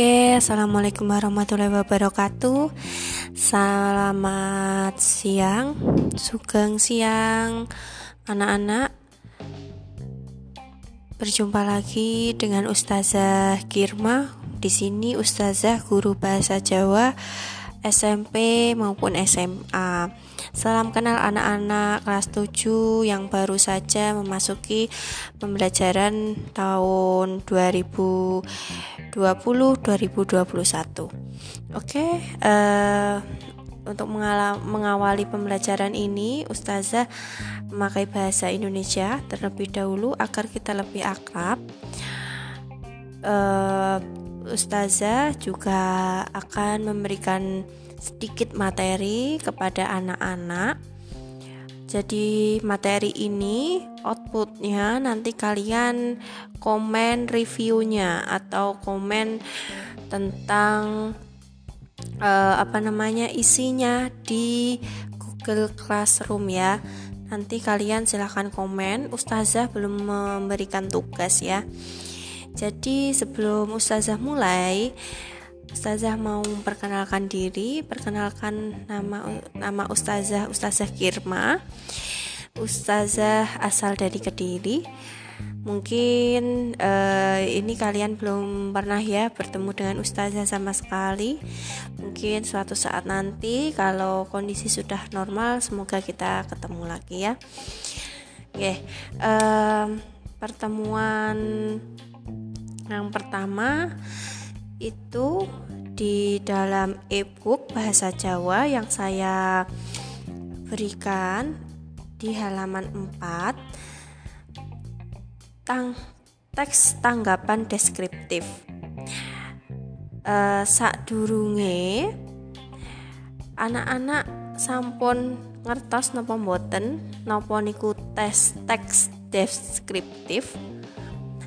Oke, assalamualaikum warahmatullahi wabarakatuh. Selamat siang, sugeng siang, anak-anak. Berjumpa lagi dengan Ustazah Kirma. Di sini Ustazah guru bahasa Jawa SMP maupun SMA. Salam kenal anak-anak kelas 7 yang baru saja memasuki pembelajaran tahun 2020-2021. Oke, uh, untuk mengawali pembelajaran ini, Ustazah memakai bahasa Indonesia terlebih dahulu agar kita lebih akrab. Uh, Ustazah juga akan memberikan sedikit materi kepada anak-anak. Jadi materi ini outputnya nanti kalian komen reviewnya atau komen tentang uh, apa namanya isinya di Google Classroom ya. Nanti kalian silahkan komen. Ustazah belum memberikan tugas ya. Jadi sebelum Ustazah mulai, Ustazah mau memperkenalkan diri, perkenalkan nama nama Ustazah Ustazah Kirma. Ustazah asal dari Kediri. Mungkin uh, ini kalian belum pernah ya bertemu dengan Ustazah sama sekali. Mungkin suatu saat nanti kalau kondisi sudah normal, semoga kita ketemu lagi ya. Oke, okay. uh, pertemuan yang pertama itu di dalam e-book bahasa Jawa yang saya berikan di halaman 4 tang teks tanggapan deskriptif. Uh, sak durunge anak-anak sampun ngertos napa mboten? Napa niku tes teks deskriptif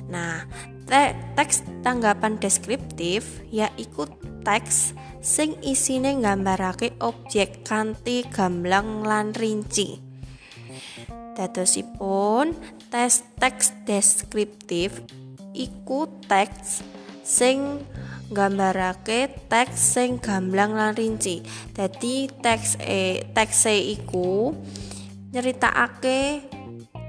nah Te teks tanggapan deskriptif yaiku teks sing isine nggambarake objek kanthi gamblang lan rinci. Dadosipun tes teks deskriptif iku teks sing nggambarake teks sing gamblang lan rinci. Dadi teks e teks e iku nyeritakake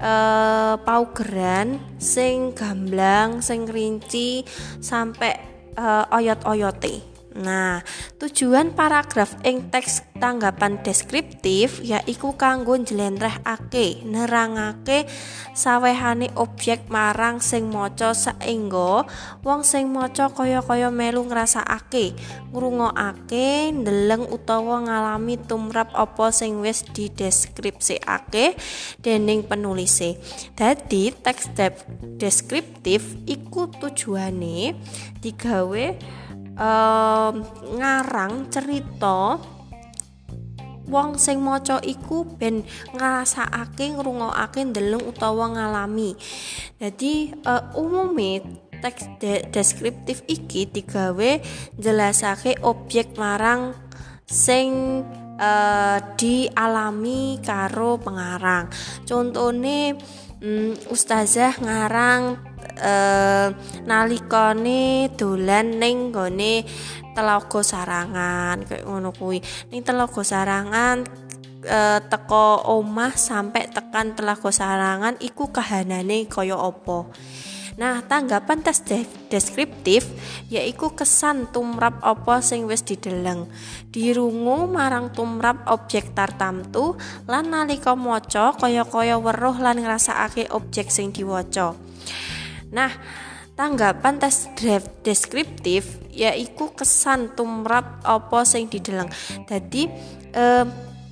uh, paugeran sing gamblang sing rinci sampai uh, oyot-oyote Nah, tujuan paragraf ing teks tanggapan deskriptif yaiku kanggo njlentrehake nerangake sawehane objek marang sing maca saengga wong sing maca kaya-kaya melu ngrasakake, ngrungokake, ndeleng utawa ngalami tumrap apa sing wis dideskripsikake dening penulise. Dadi teks deskriptif iku tujuane digawe um, ngarang cerita wong sing maca iku ben ngrasakake ngrungokake ndeleng utawa ngalami. Jadi uh, umume teks de deskriptif iki digawe jelasake objek marang sing uh, dialami karo pengarang. Contone um, ustazah ngarang eh nalikane dolan ning gone Telaga Sarangan kayak ngono kuwi. Ning Telaga Sarangan e, teko omah sampai tekan Telaga Sarangan iku kahanane kaya apa. Nah, tanggapan tes de deskriptif yaiku kesan tumrap apa sing wis dideleng. Dirungu marang tumrap objek tartamtu lan nalika maca kaya-kaya weruh lan ngrasakake objek sing diwaca. Nah, tanggapan tes deskriptif yaiku kesan tumrap apa sing dideleng. Dadi eh,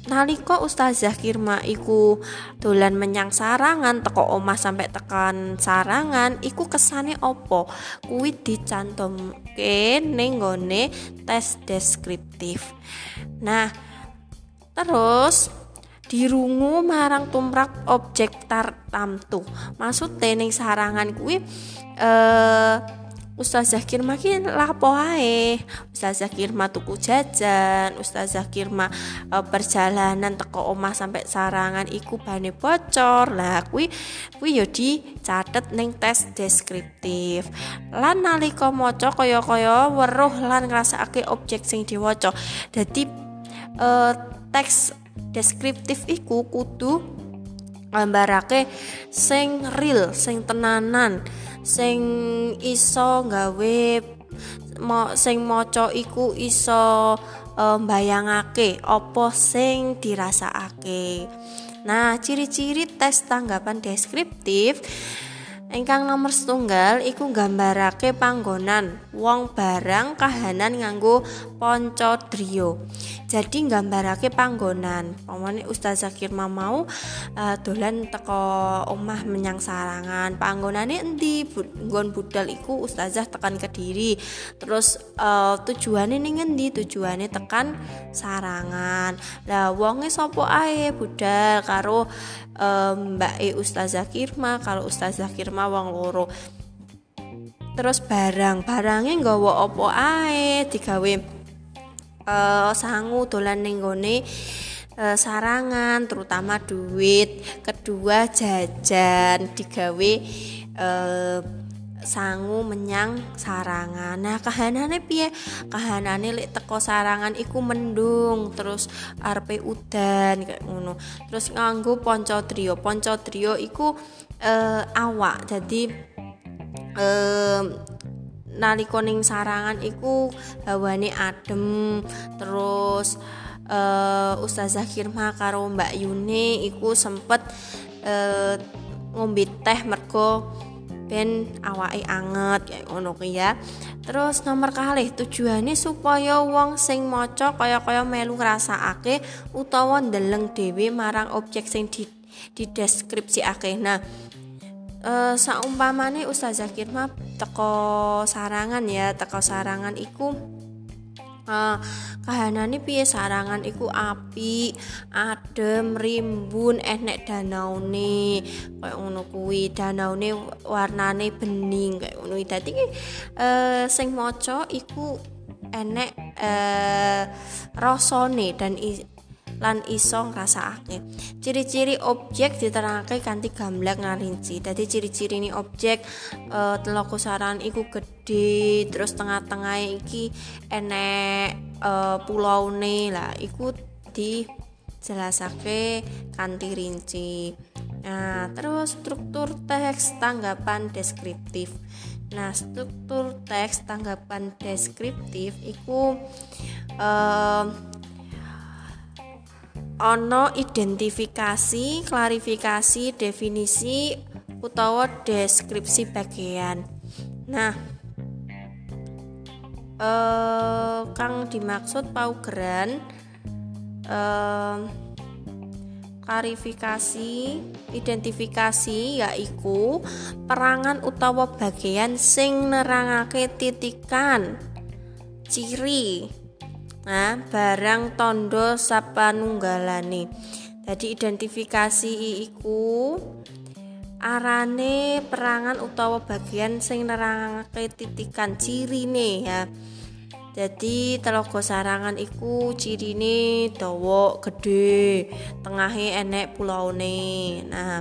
nalika Ustazah Kirma iku dolan menyang sarangan teko omah sampai tekan sarangan iku kesane opo kuwi dicantumke ning gone tes deskriptif nah terus dirungu marang tumrap objek tartamtu. Maksud ning sarangan kuwi eh Ustazah Kirma ki lapo ae? Ustazah Kirma tuku jajan Ustazah Kirma e, perjalanan teko omah sampai sarangan iku bane bocor. Lah kuwi kuwi yo dicatet ning tes deskriptif. Lan nalika maca kaya-kaya weruh lan ngrasakake objek sing diwaca. Dadi e, teks deskriptif iku kudu gambarake sing real sing tenanan sing iso gawe mo sing maca iku iso uh, mbayangake apa sing dirasakake. Nah, ciri-ciri tes tanggapan deskriptif Ingkang nomor setunggal iku nggambarake panggonan wong barang kahanan nganggo ponco drio. Jadi nggambarake panggonan. Pamane Ustaz Zakir mau uh, dolan teko omah menyang sarangan. Panggonane endi? Nggon budal iku Ustazah tekan Kediri. Terus uh, tujuane ning endi? Tujuane tekan sarangan. Lah wonge sapa ae budal karo um, Mbak E Ustazah Kirma kalau Ustazah Kirma wong loro. Terus barang barangnya nggawa opo ae? Digawe uh, sangu dolan ning gone uh, sarangan terutama duit. Kedua jajan. Digawe uh, sangu menyang sarangan. Nah kahanane piye? Kahanane lek teko sarangan iku mendung terus arepe udan kayak ngono. Terus nganggo ponco trio ponco trio iku uh, awak jadi uh, nalika ning sarangan iku hawane adem terus uh, Ustazah Kirma karo Mbak Yune iku sempet uh, ngombe teh mergo ben awake anget kayak ngono ya. Terus nomor kalih tujuannya supaya wong sing maca kaya-kaya melu ngrasakake utawa ndeleng dhewe marang objek sing di, di deskripsiake. Nah, uh, saumpamane Ustazah Kirma teko sarangan ya, teko sarangan iku uh, kahanane piye sarangan iku api adem rimbun enek danaune kayak ngono kuwi. Danaune warnane bening kayak ngono dadi uh, sing maca iku enek uh, rasane dan lan iso ngrasakake. Ciri-ciri objek diterangake kanthi gamblang ngarinci. Dadi ciri-ciri ini objek e, teloko saran iku gede, terus tengah-tengah iki enek e, pulaune lah iku dijelasake kanthi rinci. Nah, terus struktur teks tanggapan deskriptif. Nah, struktur teks tanggapan deskriptif iku eh ono identifikasi, klarifikasi, definisi utawa deskripsi bagian. Nah, eh, kang dimaksud paugeran eh, klarifikasi, identifikasi yaiku perangan utawa bagian sing nerangake titikan ciri Nah, barang tondo sapanunggalane. Jadi identifikasi iku arane perangan utawa bagian sing nerangake titikan cirine ya. Jadi telogo sarangan iku cirine dawa gede, tengahe enek pulaune. Nah,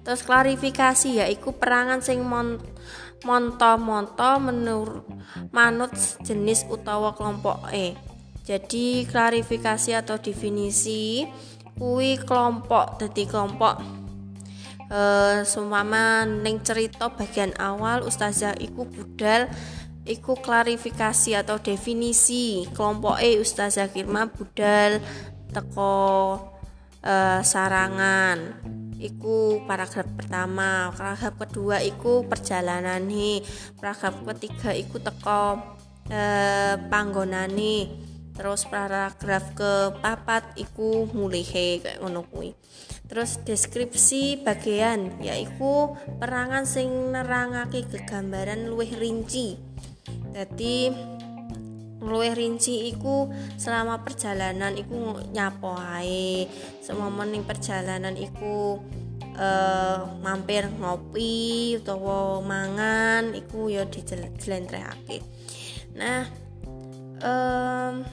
terus klarifikasi ya iku perangan sing mon monto-monto menurut manut jenis utawa kelompok E. Jadi klarifikasi atau definisi kui kelompok jadi kelompok eh sumama ning cerita bagian awal ustazah iku budal iku klarifikasi atau definisi kelompok E ustazah Kirma budal teko eh, sarangan iku paragraf pertama. Paragraf kedua iku perjalanan nih paragraf ketiga iku teko eh, panggonane terus paragraf ke papat iku mulihe kayak ngono kuwi. Terus deskripsi bagian yaiku perangan sing nerangake kegambaran luwih rinci. Jadi luwih rinci iku selama perjalanan iku nyapo ae. Semomen ning perjalanan iku uh, mampir ngopi utawa mangan iku ya dijelentrehake nah um,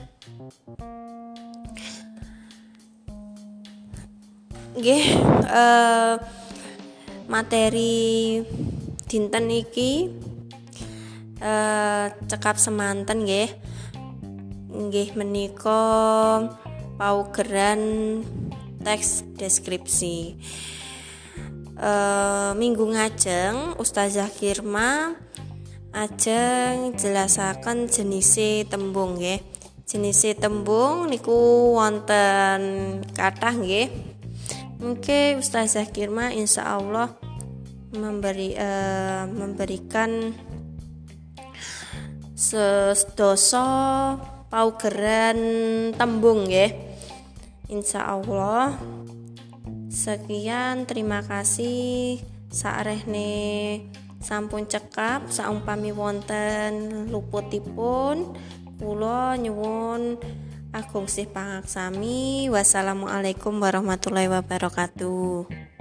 nggih uh, materi dinten iki uh, cekap semanten nggih nggih menika paugeran teks deskripsi. Uh, minggu ngajeng Ustazah Kirma ajeng jelasaken jenise tembung nggih. Jenise tembung niku wonten kathah nggih. Mungkin Ustazah Kirma insya Allah memberi uh, memberikan sedoso paugeran tembung ya Insya Allah. Sekian terima kasih. Saarehne sampun cekap saumpami wonten luputipun. Kula nyuwun agung sih pangaksami. Wassalamualaikum warahmatullahi wabarakatuh